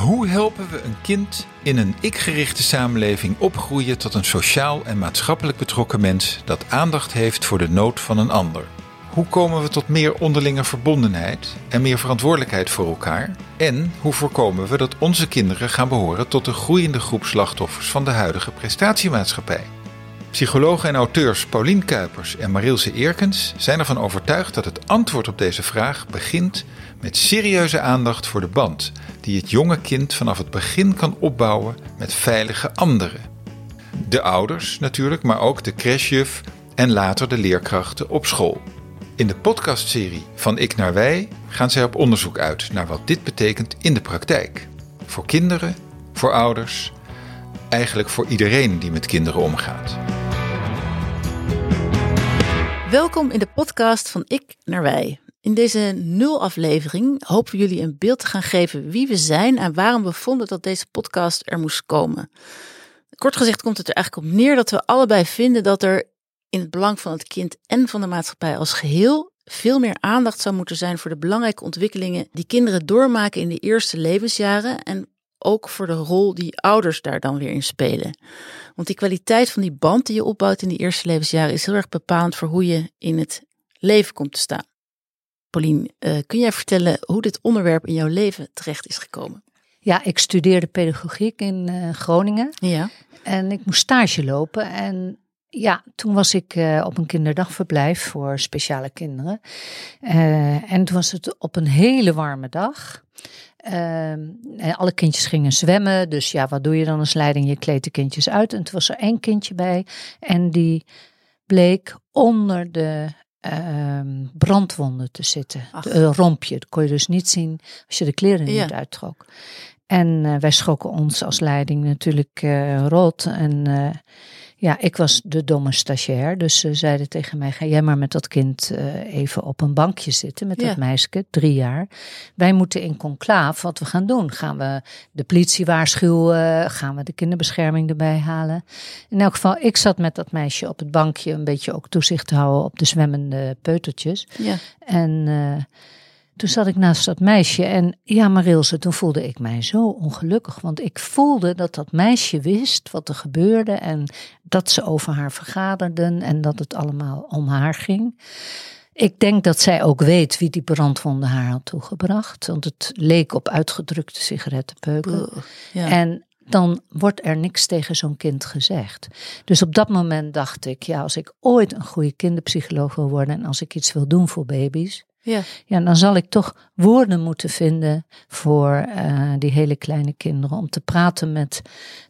Hoe helpen we een kind in een ik-gerichte samenleving opgroeien tot een sociaal en maatschappelijk betrokken mens dat aandacht heeft voor de nood van een ander? Hoe komen we tot meer onderlinge verbondenheid en meer verantwoordelijkheid voor elkaar? En hoe voorkomen we dat onze kinderen gaan behoren tot de groeiende groep slachtoffers van de huidige prestatiemaatschappij? Psychologen en auteurs Paulien Kuipers en Marilse Eerkens zijn ervan overtuigd dat het antwoord op deze vraag begint met serieuze aandacht voor de band die het jonge kind vanaf het begin kan opbouwen met veilige anderen. De ouders natuurlijk, maar ook de crashjuf en later de leerkrachten op school. In de podcastserie Van Ik naar Wij gaan zij op onderzoek uit naar wat dit betekent in de praktijk. Voor kinderen, voor ouders, eigenlijk voor iedereen die met kinderen omgaat. Welkom in de podcast van Ik naar Wij. In deze nul aflevering hopen we jullie een beeld te gaan geven wie we zijn en waarom we vonden dat deze podcast er moest komen. Kort gezegd komt het er eigenlijk op neer dat we allebei vinden dat er in het belang van het kind en van de maatschappij als geheel veel meer aandacht zou moeten zijn voor de belangrijke ontwikkelingen die kinderen doormaken in de eerste levensjaren en ook voor de rol die ouders daar dan weer in spelen. Want die kwaliteit van die band die je opbouwt in die eerste levensjaren is heel erg bepalend voor hoe je in het leven komt te staan. Paulien, uh, kun jij vertellen hoe dit onderwerp in jouw leven terecht is gekomen? Ja, ik studeerde pedagogiek in uh, Groningen. Ja. En ik moest stage lopen. En ja, toen was ik uh, op een kinderdagverblijf voor speciale kinderen. en toen was het op een hele warme dag. En alle kindjes gingen zwemmen. Dus ja, wat doe je dan als leiding? Je kleedt de kindjes uit. En toen was er één kindje bij. En die bleek onder de uh, brandwonden te zitten. Het uh, rompje, dat kon je dus niet zien als je de kleren Ja. niet uittrok. En uh, wij schrokken ons als leiding natuurlijk rot. En ja, ik was de domme stagiair. Dus ze zeiden tegen mij, ga jij maar met dat kind uh, even op een bankje zitten. Met Ja. dat meisje, drie jaar. Wij moeten in conclaaf wat we gaan doen. Gaan we de politie waarschuwen? Gaan we de kinderbescherming erbij halen? In elk geval, ik zat met dat meisje op het bankje. Een beetje ook toezicht te houden op de zwemmende peutertjes. Ja. En uh, toen zat ik naast dat meisje en ja, Marilse, toen voelde ik mij zo ongelukkig. Want ik voelde dat dat meisje wist wat er gebeurde en dat ze over haar vergaderden en dat het allemaal om haar ging. Ik denk dat zij ook weet wie die brandwonden haar had toegebracht. Want het leek op uitgedrukte sigarettenpeuken. Ja. En dan wordt er niks tegen zo'n kind gezegd. Dus op dat moment dacht ik, ja, als ik ooit een goede kinderpsycholoog wil worden en als ik iets wil doen voor baby's, ja. ja, dan zal ik toch woorden moeten vinden voor uh, die hele kleine kinderen. Om te praten met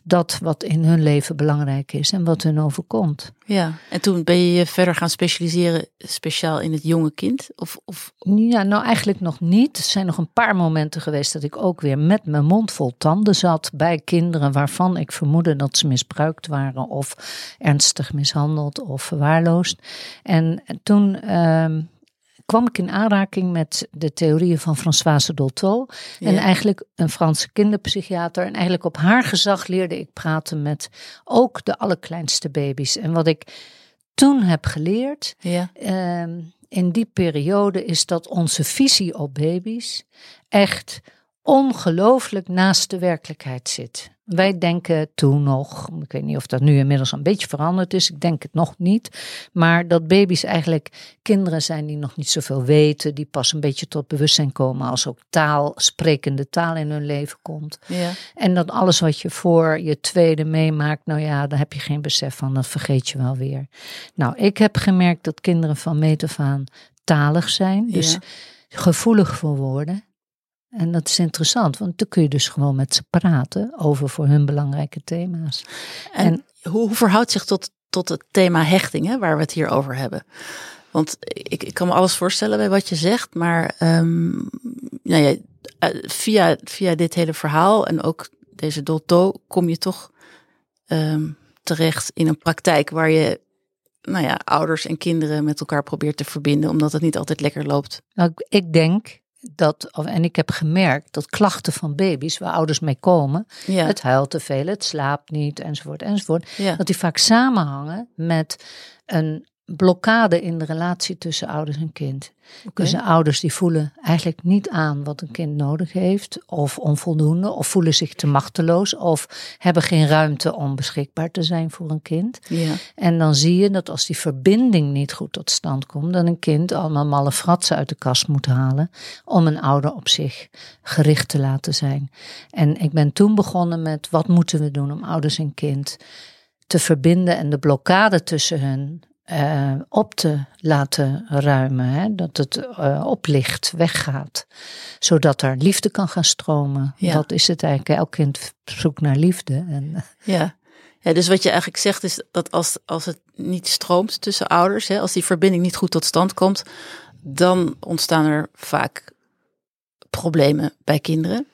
dat wat in hun leven belangrijk is en wat hun overkomt. Ja, en toen ben je je verder gaan specialiseren speciaal in het jonge kind? Of, of... Ja, nou eigenlijk nog niet. Er zijn nog een paar momenten geweest dat ik ook weer met mijn mond vol tanden zat bij kinderen waarvan ik vermoedde dat ze misbruikt waren of ernstig mishandeld of verwaarloosd. En toen. Uh, kwam ik in aanraking met de theorieën van Françoise Dolto. Ja. En eigenlijk een Franse kinderpsychiater. En eigenlijk op haar gezag leerde ik praten met ook de allerkleinste baby's. En wat ik toen heb geleerd ja. uh, in die periode is dat onze visie op baby's echt ongelooflijk naast de werkelijkheid zit. Wij denken toen nog, ik weet niet of dat nu inmiddels een beetje veranderd is, ik denk het nog niet, maar dat baby's eigenlijk kinderen zijn die nog niet zoveel weten, die pas een beetje tot bewustzijn komen als ook taal, sprekende taal in hun leven komt. Ja. En dat alles wat je voor je tweede meemaakt, nou ja, daar heb je geen besef van, dat vergeet je wel weer. Nou, ik heb gemerkt dat kinderen van meet af aan talig zijn, dus Ja. gevoelig voor woorden. En dat is interessant, want dan kun je dus gewoon met ze praten over voor hun belangrijke thema's. En, en hoe, hoe, verhoudt zich tot, tot het thema hechting, hè, waar we het hier over hebben? Want ik, ik kan me alles voorstellen bij wat je zegt, maar um, nou ja, via, via dit hele verhaal en ook deze Dolto kom je toch um, terecht in een praktijk waar je nou ja, ouders en kinderen met elkaar probeert te verbinden, omdat het niet altijd lekker loopt. Nou, ik denk dat, en ik heb gemerkt dat klachten van baby's waar ouders mee komen, ja. het huilt te veel, het slaapt niet, enzovoort, enzovoort, ja. dat die vaak samenhangen met een blokkade in de relatie tussen ouders en kind. Dus de ouders die voelen eigenlijk niet aan wat een kind nodig heeft, of onvoldoende, of voelen zich te machteloos, of hebben geen ruimte om beschikbaar te zijn voor een kind. Ja. En dan zie je dat als die verbinding niet goed tot stand komt, dan een kind allemaal malle fratsen uit de kast moet halen om een ouder op zich gericht te laten zijn. En ik ben toen begonnen met wat moeten we doen om ouders en kind te verbinden en de blokkade tussen hen eh, op te laten ruimen. Hè? Dat het eh, oplicht, weggaat. Zodat er liefde kan gaan stromen. Ja. Dat is het eigenlijk. Elk kind zoekt naar liefde. En, Ja. ja, dus wat je eigenlijk zegt is dat als, als het niet stroomt tussen ouders, hè, als die verbinding niet goed tot stand komt, dan ontstaan er vaak problemen bij kinderen.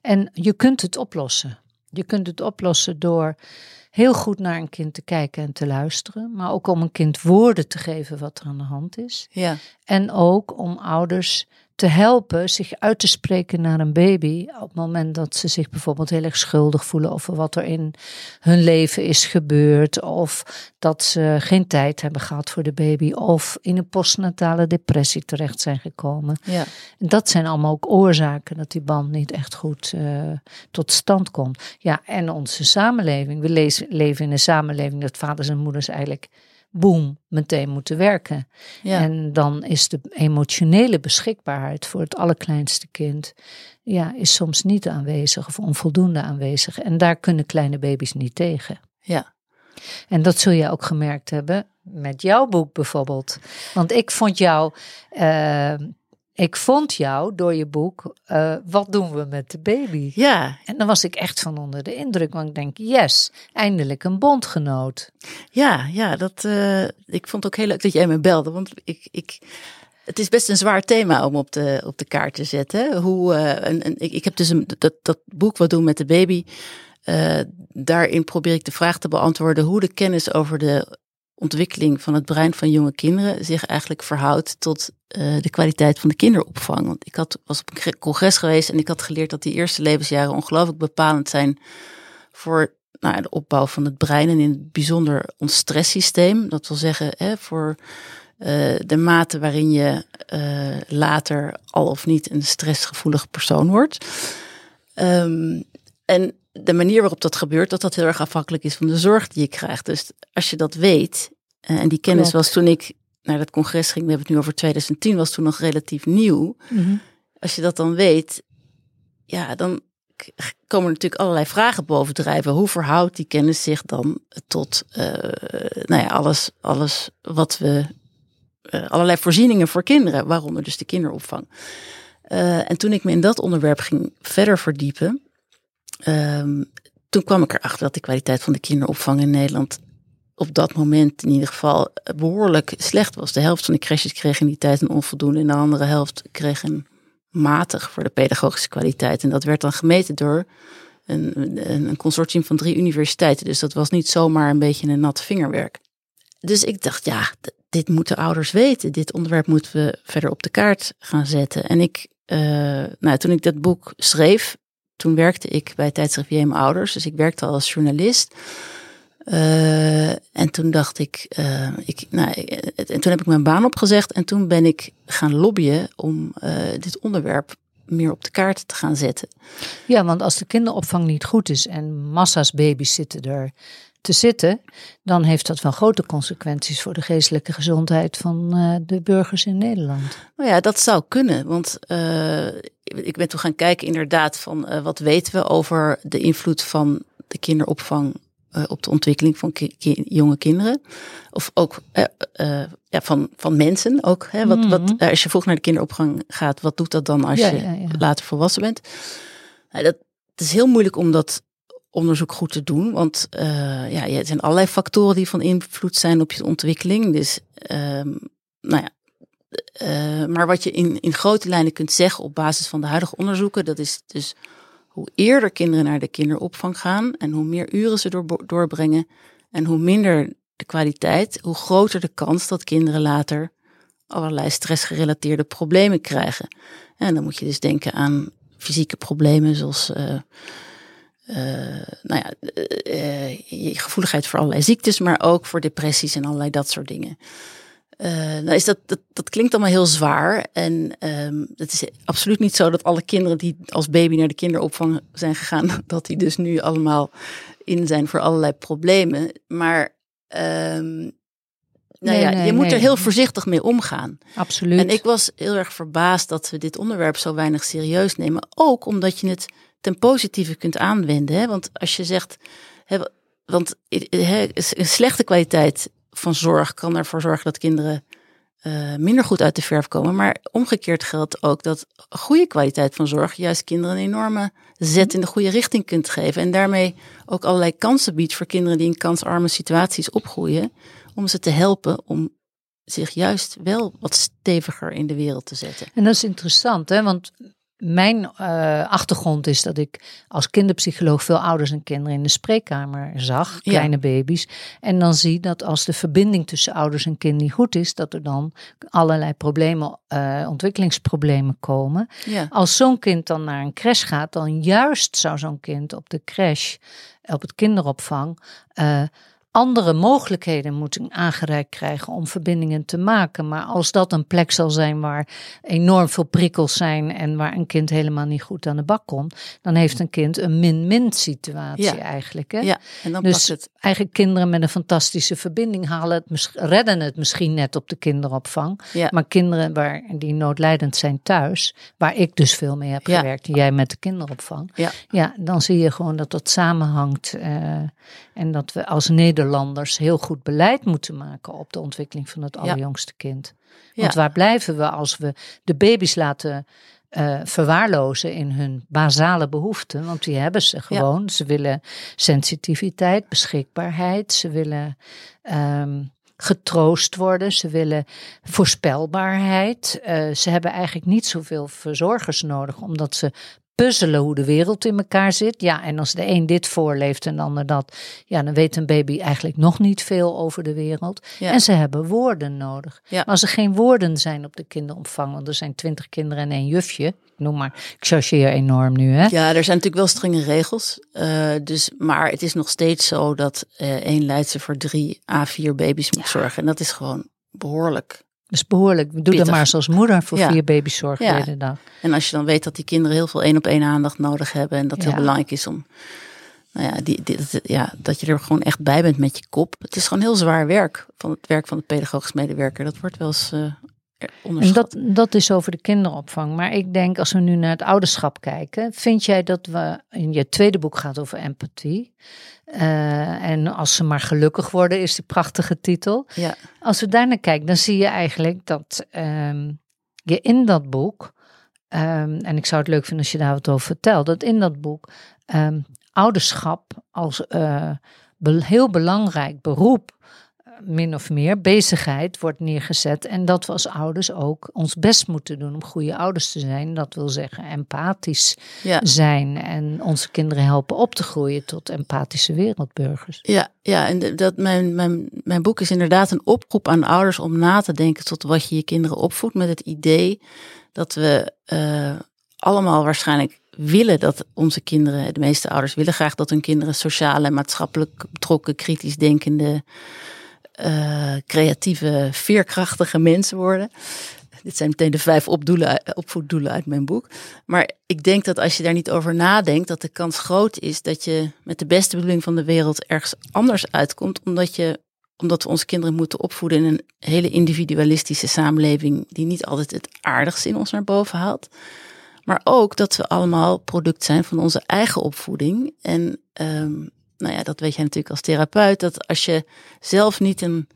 En je kunt het oplossen. Je kunt het oplossen door heel goed naar een kind te kijken en te luisteren. Maar ook om een kind woorden te geven wat er aan de hand is. Ja, En ook om ouders te helpen zich uit te spreken naar een baby. Op het moment dat ze zich bijvoorbeeld heel erg schuldig voelen over wat er in hun leven is gebeurd. Of dat ze geen tijd hebben gehad voor de baby. Of in een postnatale depressie terecht zijn gekomen. ja, En dat zijn allemaal ook oorzaken dat die band niet echt goed eh, tot stand komt. Ja, en onze samenleving. We lezen, leven in een samenleving dat vaders en moeders eigenlijk boem meteen moeten werken. ja. En dan is de emotionele beschikbaarheid voor het allerkleinste kind ja, is soms niet aanwezig of onvoldoende aanwezig. En daar kunnen kleine baby's niet tegen. ja. En dat zul je ook gemerkt hebben met jouw boek bijvoorbeeld. Want ik vond jou, eh, ik vond jou door je boek, eh, wat doen we met de baby? Ja, En dan was ik echt van onder de indruk, want ik denk, yes, eindelijk een bondgenoot. ja, ja dat, eh, ik vond het ook heel leuk dat jij me belde, want ik, ik, het is best een zwaar thema om op de, op de kaart te zetten. Hoe, eh, en, en ik, ik heb dus een, dat, dat boek Wat doen met de baby, daarin probeer ik de vraag te beantwoorden hoe de kennis over de ontwikkeling van het brein van jonge kinderen zich eigenlijk verhoudt tot eh, de kwaliteit van de kinderopvang. Want ik had, was op een congres geweest en ik had geleerd dat die eerste levensjaren ongelooflijk bepalend zijn voor nou, de opbouw van het brein en in het bijzonder ons stresssysteem. Dat wil zeggen, hè, voor eh, de mate waarin je eh, later al of niet een stressgevoelig persoon wordt. Ehm, en de manier waarop dat gebeurt, dat dat heel erg afhankelijk is van de zorg die je krijgt. Dus als je dat weet, eh, en die kennis Klopt. was toen ik naar dat congres ging, we hebben het nu over 2010, was toen nog relatief nieuw. Als je dat dan weet, ja, dan komen er natuurlijk allerlei vragen bovendrijven. Hoe verhoudt die kennis zich dan tot eh, nou ja, alles, alles wat we. eh, allerlei voorzieningen voor kinderen, waaronder dus de kinderopvang. Eh, en toen ik me in dat onderwerp ging verder verdiepen, ehm, toen kwam ik erachter dat de kwaliteit van de kinderopvang in Nederland op dat moment in ieder geval behoorlijk slecht was. De helft van de crèches kreeg in die tijd een onvoldoende en de andere helft kreeg een matig voor de pedagogische kwaliteit. En dat werd dan gemeten door een, een, consortium van drie universiteiten. Dus dat was niet zomaar een beetje een nat vingerwerk. Dus ik dacht, ja, dit moeten ouders weten. Dit onderwerp moeten we verder op de kaart gaan zetten. En ik, eh, nou, toen ik dat boek schreef, toen werkte ik bij tijdschrift JM Ouders. Dus ik werkte al als journalist. Eh, en toen dacht ik, eh, ik nou, eh, en toen heb ik mijn baan opgezegd en toen ben ik gaan lobbyen om dit onderwerp meer op de kaart te gaan zetten. Ja, want als de kinderopvang niet goed is en massa's baby's zitten er te zitten, dan heeft dat wel grote consequenties voor de geestelijke gezondheid van eh, de burgers in Nederland. Nou ja, dat zou kunnen, want eh, ik ben toen gaan kijken inderdaad van eh, wat weten we over de invloed van de kinderopvang op de ontwikkeling van ki- ki- jonge kinderen. Of ook ja, van, van mensen ook. Hè? Wat, wat, Mhm. als je vroeg naar de kinderopvang gaat, wat doet dat dan als Ja, je ja, ja. later volwassen bent? Nou, dat, het is heel moeilijk om dat onderzoek goed te doen. Want eh, ja, er zijn allerlei factoren die van invloed zijn op je ontwikkeling. Dus ehm, nou ja, eh, maar wat je in, in grote lijnen kunt zeggen op basis van de huidige onderzoeken, dat is dus hoe eerder kinderen naar de kinderopvang gaan en hoe meer uren ze door, doorbrengen en hoe minder de kwaliteit, hoe groter de kans dat kinderen later allerlei stressgerelateerde problemen krijgen. En dan moet je dus denken aan fysieke problemen zoals eh, nou ja, je gevoeligheid voor allerlei ziektes, maar ook voor depressies en allerlei dat soort dingen. Uh, nou is dat, dat, dat klinkt allemaal heel zwaar. En um, het is absoluut niet zo dat alle kinderen die als baby naar de kinderopvang zijn gegaan, dat die dus nu allemaal in zijn voor allerlei problemen. Maar um, nou ja, je moet er heel voorzichtig mee omgaan. Absoluut. En ik was heel erg verbaasd dat we dit onderwerp zo weinig serieus nemen. Ook omdat je het ten positieve kunt aanwenden. Hè? Want als je zegt, hè, want een slechte kwaliteit van zorg kan ervoor zorgen dat kinderen uh, minder goed uit de verf komen. Maar omgekeerd geldt ook dat goede kwaliteit van zorg juist kinderen een enorme zet in de goede richting kunt geven. En daarmee ook allerlei kansen biedt voor kinderen die in kansarme situaties opgroeien. Om ze te helpen om zich juist wel wat steviger in de wereld te zetten. En dat is interessant, hè? want mijn uh, achtergrond is dat ik als kinderpsycholoog veel ouders en kinderen in de spreekkamer zag, kleine baby's. En dan zie dat als de verbinding tussen ouders en kind niet goed is, dat er dan allerlei problemen, uh, ontwikkelingsproblemen komen. Ja. Als zo'n kind dan naar een crash gaat, dan juist zou zo'n kind op de crash, op het kinderopvang, uh, andere mogelijkheden moeten aangereikt krijgen om verbindingen te maken. Maar als dat een plek zal zijn waar enorm veel prikkels zijn en waar een kind helemaal niet goed aan de bak komt, dan heeft een kind een min-min situatie eigenlijk. Hè? Ja, en dan dus het. eigenlijk kinderen met een fantastische verbinding halen het, redden het misschien net op de kinderopvang. Ja. Maar kinderen waar, die noodlijdend zijn thuis, waar ik dus veel mee heb Ja. gewerkt, en jij met de kinderopvang. Ja. Ja, dan zie je gewoon dat dat samenhangt. eh, en dat we als Nederlanders heel goed beleid moeten maken op de ontwikkeling van het allerjongste kind. Want waar blijven we als we de baby's laten eh, verwaarlozen in hun basale behoeften? Want die hebben ze gewoon. Ze willen sensitiviteit, beschikbaarheid. Ze willen ehm, getroost worden. Ze willen voorspelbaarheid. Eh, ze hebben eigenlijk niet zoveel verzorgers nodig, omdat ze puzzelen hoe de wereld in elkaar zit. Ja, en als de een dit voorleeft en de ander dat, ja, dan weet een baby eigenlijk nog niet veel over de wereld. Ja. En ze hebben woorden nodig. Ja. Maar als er geen woorden zijn op de kinderopvang, want er zijn twintig kinderen en één jufje, ik noem maar, ik chargeer enorm nu, hè? Ja, er zijn natuurlijk wel strenge regels. eh, dus, maar het is nog steeds zo dat eh één leidster voor drie A4 baby's moet zorgen. En dat is gewoon behoorlijk. Dus behoorlijk. Doe dat maar zoals moeder voor Ja. vier baby's zorgen Ja. de hele dag. En als je dan weet dat die kinderen heel veel één op één aandacht nodig hebben. En dat het Ja. heel belangrijk is om. Nou ja, die, ja, dat je er gewoon echt bij bent met je kop. Het is gewoon heel zwaar werk. Van het werk van de pedagogisch medewerker. Dat wordt wel eens eh, En dat, dat is over de kinderopvang. Maar ik denk, als we nu naar het ouderschap kijken, vind jij dat we. In je tweede boek gaat over empathie. Eh, en als ze maar gelukkig worden, is die prachtige titel. Ja, Als we daar naar kijken, dan zie je eigenlijk dat ehm, je in dat boek. ehm, en ik zou het leuk vinden als je daar wat over vertelt. Dat in dat boek ehm, ouderschap als eh, be- heel belangrijk beroep min of meer bezigheid wordt neergezet. En dat we als ouders ook ons best moeten doen om goede ouders te zijn. Dat wil zeggen empathisch ja. zijn en onze kinderen helpen op te groeien tot empathische wereldburgers. Ja, ja en dat, mijn, mijn, mijn boek is inderdaad een oproep aan ouders om na te denken tot wat je je kinderen opvoedt. Met het idee dat we eh, allemaal waarschijnlijk willen dat onze kinderen, de meeste ouders willen graag dat hun kinderen sociale en maatschappelijk betrokken, kritisch denkende, eh, creatieve, veerkrachtige mensen worden. Dit zijn meteen de vijf opdoelen, opvoeddoelen uit mijn boek. Maar ik denk dat als je daar niet over nadenkt, dat de kans groot is dat je met de beste bedoeling van de wereld ergens anders uitkomt, omdat, je, omdat we onze kinderen moeten opvoeden in een hele individualistische samenleving die niet altijd het aardigste in ons naar boven haalt. Maar ook dat we allemaal product zijn van onze eigen opvoeding. En ehm, nou ja, dat weet jij natuurlijk als therapeut, dat als je zelf niet een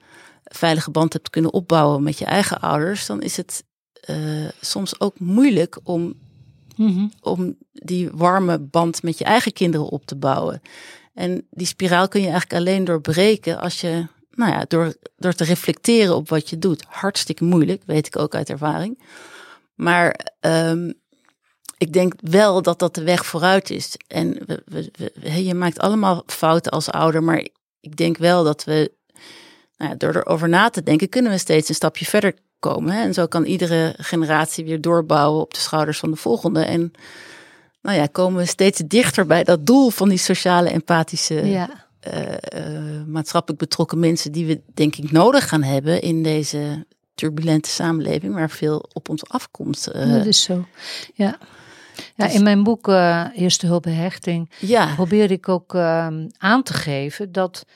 veilige band hebt kunnen opbouwen met je eigen ouders, dan is het eh, soms ook moeilijk om, om die warme band met je eigen kinderen op te bouwen. En die spiraal kun je eigenlijk alleen doorbreken als je, nou ja, door, door te reflecteren op wat je doet. Hartstikke moeilijk, weet ik ook uit ervaring. Maar ehm, ik denk wel dat dat de weg vooruit is. En we, we, we- je maakt allemaal fouten als ouder, maar ik denk wel dat we, nou ja, door erover na te denken, kunnen we steeds een stapje verder komen. Hè? En zo kan iedere generatie weer doorbouwen op de schouders van de volgende. En nou ja, komen we steeds dichter bij dat doel van die sociale, empathische, Ja. eh, eh, maatschappelijk betrokken mensen die we denk ik nodig gaan hebben in deze turbulente samenleving waar veel op ons afkomt. eh. dat is zo. Ja. Ja, Dus- in mijn boek eh, Eerste Hulp bij Hechting ja, probeer ik ook ehm, aan te geven dat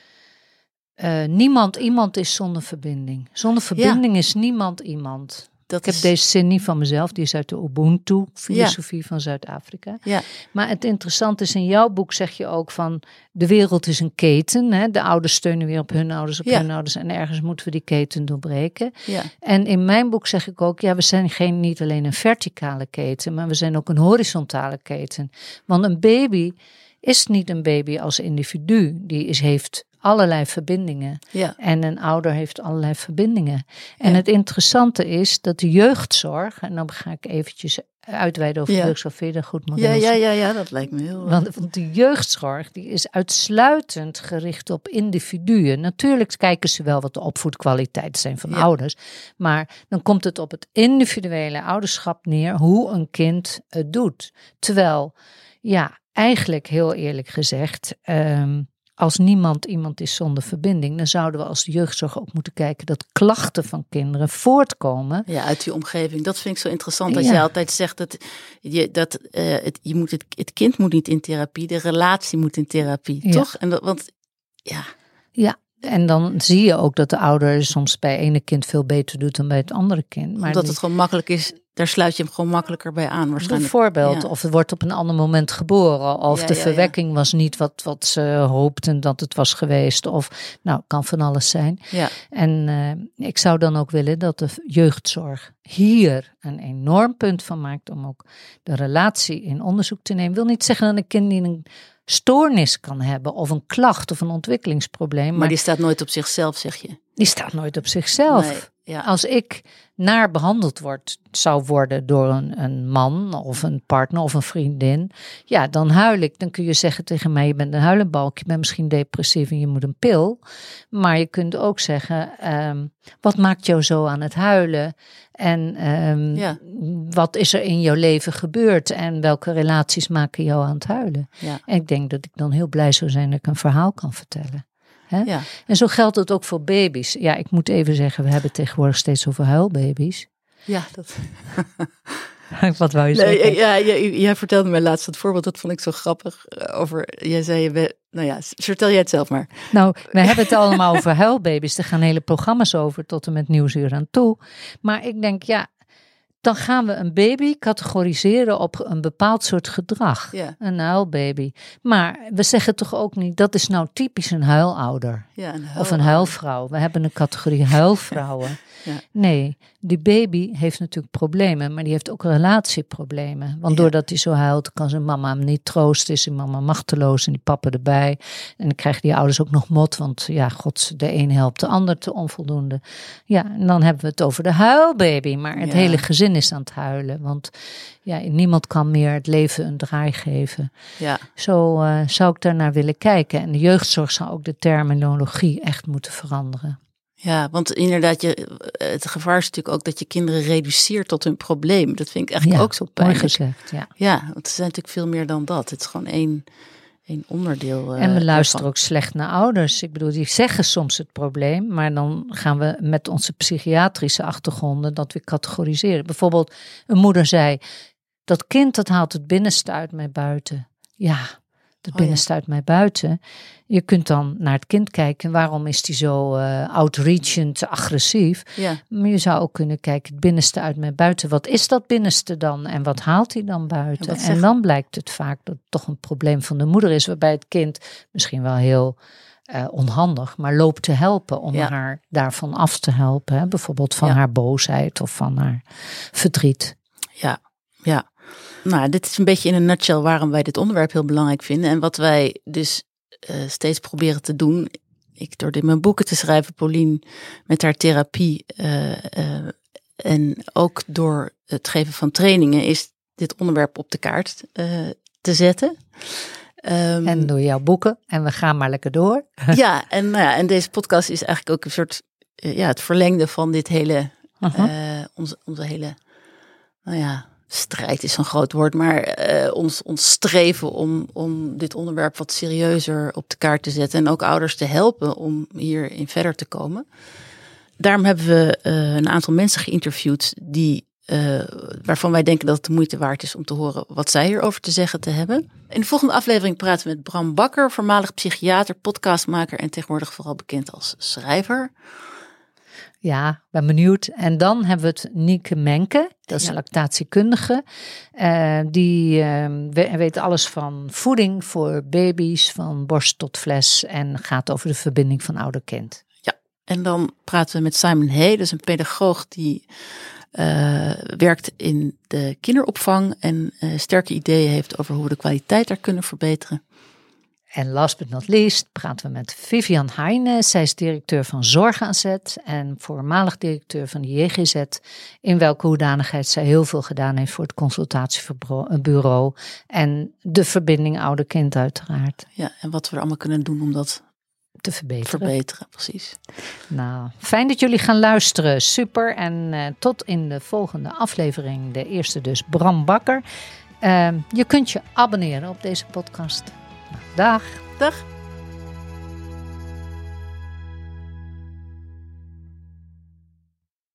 eh, niemand iemand is zonder verbinding. Zonder verbinding is niemand iemand. Dat Ik heb deze zin niet van mezelf, die is uit de Ubuntu-filosofie van Zuid-Afrika. Ja, Maar het interessante is, in jouw boek zeg je ook van, de wereld is een keten. Hè? De ouders steunen weer op hun ouders, op Ja. hun ouders. En ergens moeten we die keten doorbreken. ja, En in mijn boek zeg ik ook, ja, we zijn geen, niet alleen een verticale keten, maar we zijn ook een horizontale keten. Want een baby is niet een baby als individu, die is, heeft allerlei verbindingen. ja, En een ouder heeft allerlei verbindingen. En Ja. het interessante is dat de jeugdzorg, en dan ga ik eventjes uitweiden over Ja. jeugdzorg, goed ja, Marlies? ja, ja, ja, dat lijkt me heel. Want, want de jeugdzorg die is uitsluitend gericht op individuen. Natuurlijk kijken ze wel wat de opvoedkwaliteit zijn van Ja. ouders. Maar dan komt het op het individuele ouderschap neer hoe een kind het doet. Terwijl, ja, eigenlijk heel eerlijk gezegd. ehm, als niemand iemand is zonder verbinding, dan zouden we als jeugdzorg ook moeten kijken dat klachten van kinderen voortkomen Ja, uit die omgeving. Dat vind ik zo interessant. Dat Ja. jij altijd zegt dat, je, dat eh, het, je moet het, het kind moet niet in therapie, de relatie moet in therapie, Ja. toch? En dat, want ja, Ja, en dan zie je ook dat de ouder soms bij ene kind veel beter doet dan bij het andere kind. Maar omdat die- het gewoon makkelijk is, daar sluit je hem gewoon makkelijker bij aan waarschijnlijk. bijvoorbeeld, Ja. of het wordt op een ander moment geboren, of Ja, de ja, verwekking was niet wat, wat ze hoopten dat het was geweest, of nou, kan van alles zijn. Ja, En eh, ik zou dan ook willen dat de jeugdzorg hier een enorm punt van maakt om ook de relatie in onderzoek te nemen. Wil niet zeggen dat een kind niet een stoornis kan hebben, of een klacht of een ontwikkelingsprobleem, maar, maar die staat nooit op zichzelf, zeg je. die staat nooit op zichzelf. Nee, ja. Als ik naar behandeld word, zou worden door een, een man of een partner of een vriendin, ja, dan huil ik. Dan kun je zeggen tegen mij, je bent een huilenbalk, je bent misschien depressief en je moet een pil. Maar je kunt ook zeggen, ehm, wat maakt jou zo aan het huilen? En ehm, Ja. Wat is er in jouw leven gebeurd? En welke relaties maken jou aan het huilen? Ja. En ik denk dat ik dan heel blij zou zijn dat ik een verhaal kan vertellen. Hè? Ja. En zo geldt het ook voor baby's. Ja, ik moet even zeggen, we hebben tegenwoordig steeds over huilbaby's. ja, dat. Wat wou je Nee, zeggen? ja, jij, jij vertelde mij laatst het voorbeeld, dat vond ik zo grappig. eh, Over, jij zei, je bent- nou ja, vertel jij het zelf maar. Nou, we hebben het allemaal over huilbaby's. Er gaan hele programma's over tot en met Nieuwsuur aan toe. Maar ik denk, ja, dan gaan we een baby categoriseren op een bepaald soort gedrag. Ja, Een huilbaby. Maar we zeggen toch ook niet, dat is nou typisch een huilouder. ja een Of een huil- huilvrouw. We hebben een categorie huilvrouwen. Ja. Nee, die baby heeft natuurlijk problemen, maar die heeft ook relatieproblemen. Want doordat hij zo huilt, kan zijn mama hem niet troosten, is zijn mama machteloos en die papa erbij. En dan krijgen die ouders ook nog mot, want ja, god, de een helpt de ander te onvoldoende. Ja, en dan hebben we het over de huilbaby, maar het hele gezin is aan het huilen. Want ja, niemand kan meer het leven een draai geven. Ja, Zo eh, zou ik daarnaar willen kijken. En de jeugdzorg zou ook de terminologie echt moeten veranderen. ja, want inderdaad, je, het gevaar is natuurlijk ook dat je kinderen reduceert tot hun probleem. Dat vind ik eigenlijk Ja, ook zo Mooi pijnlijk. gezegd, ja. Ja, want er zijn natuurlijk veel meer dan dat. Het is gewoon één, één onderdeel. eh, en we luisteren ook slecht naar ouders. Ik bedoel, die zeggen soms het probleem, maar dan gaan we met onze psychiatrische achtergronden dat weer categoriseren. Bijvoorbeeld, een moeder zei: Dat kind dat haalt het binnenste uit mij buiten. Ja, het ja. binnenste uit mij buiten. Je kunt dan naar het kind kijken. Waarom is die zo eh outreachend agressief? Ja, Maar je zou ook kunnen kijken, het binnenste uit mij buiten. Wat is dat binnenste dan? En wat haalt hij dan buiten? En dan blijkt het vaak dat het toch een probleem van de moeder is, waarbij het kind misschien wel heel eh, onhandig, maar loopt te helpen om Ja. haar daarvan af te helpen. Hè? Bijvoorbeeld van Ja. haar boosheid of van haar verdriet. ja, ja. Nou, dit is een beetje in een nutshell waarom wij dit onderwerp heel belangrijk vinden. En wat wij dus eh, steeds proberen te doen. Ik door dit mijn boeken te schrijven, Paulien, met haar therapie. eh, eh, en ook door het geven van trainingen, is dit onderwerp op de kaart te zetten. Ehm, En door jouw boeken. En we gaan maar lekker door. ja, en, nou ja, en deze podcast is eigenlijk ook een soort, ja, het verlengde van dit hele, Uh-huh. onze, onze hele, nou ja, strijd is een groot woord, maar eh, ons, ons streven om, om dit onderwerp wat serieuzer op de kaart te zetten. En ook ouders te helpen om hierin verder te komen. Daarom hebben we uh, een aantal mensen geïnterviewd die uh, waarvan wij denken dat het de moeite waard is om te horen wat zij hierover te zeggen te hebben. In de volgende aflevering praten we met Bram Bakker, voormalig psychiater, podcastmaker en tegenwoordig vooral bekend als schrijver. Ja, ben benieuwd. En dan hebben we het Nieke Menke, dat is ja. een lactatiekundige. Uh, die uh, weet alles van voeding voor baby's, van borst tot fles en gaat over de verbinding van ouder-kind. Ja, en dan praten we met Simon Hay, is een pedagoog die uh, werkt in de kinderopvang en uh, sterke ideeën heeft over hoe we de kwaliteit daar kunnen verbeteren. En last but not least praten we met Vivian Heijnen. Zij is directeur van Zorg en voormalig directeur van de JGZ. In welke hoedanigheid zij heel veel gedaan heeft voor het consultatiebureau. En de verbinding ouder-kind uiteraard. Ja, en wat we er allemaal kunnen doen om dat te verbeteren. Verbeteren, precies. Nou, fijn dat jullie gaan luisteren. Super. En uh, tot in de volgende aflevering. De eerste dus, Bram Bakker. Uh, je kunt je abonneren op deze podcast. Dag. Dag.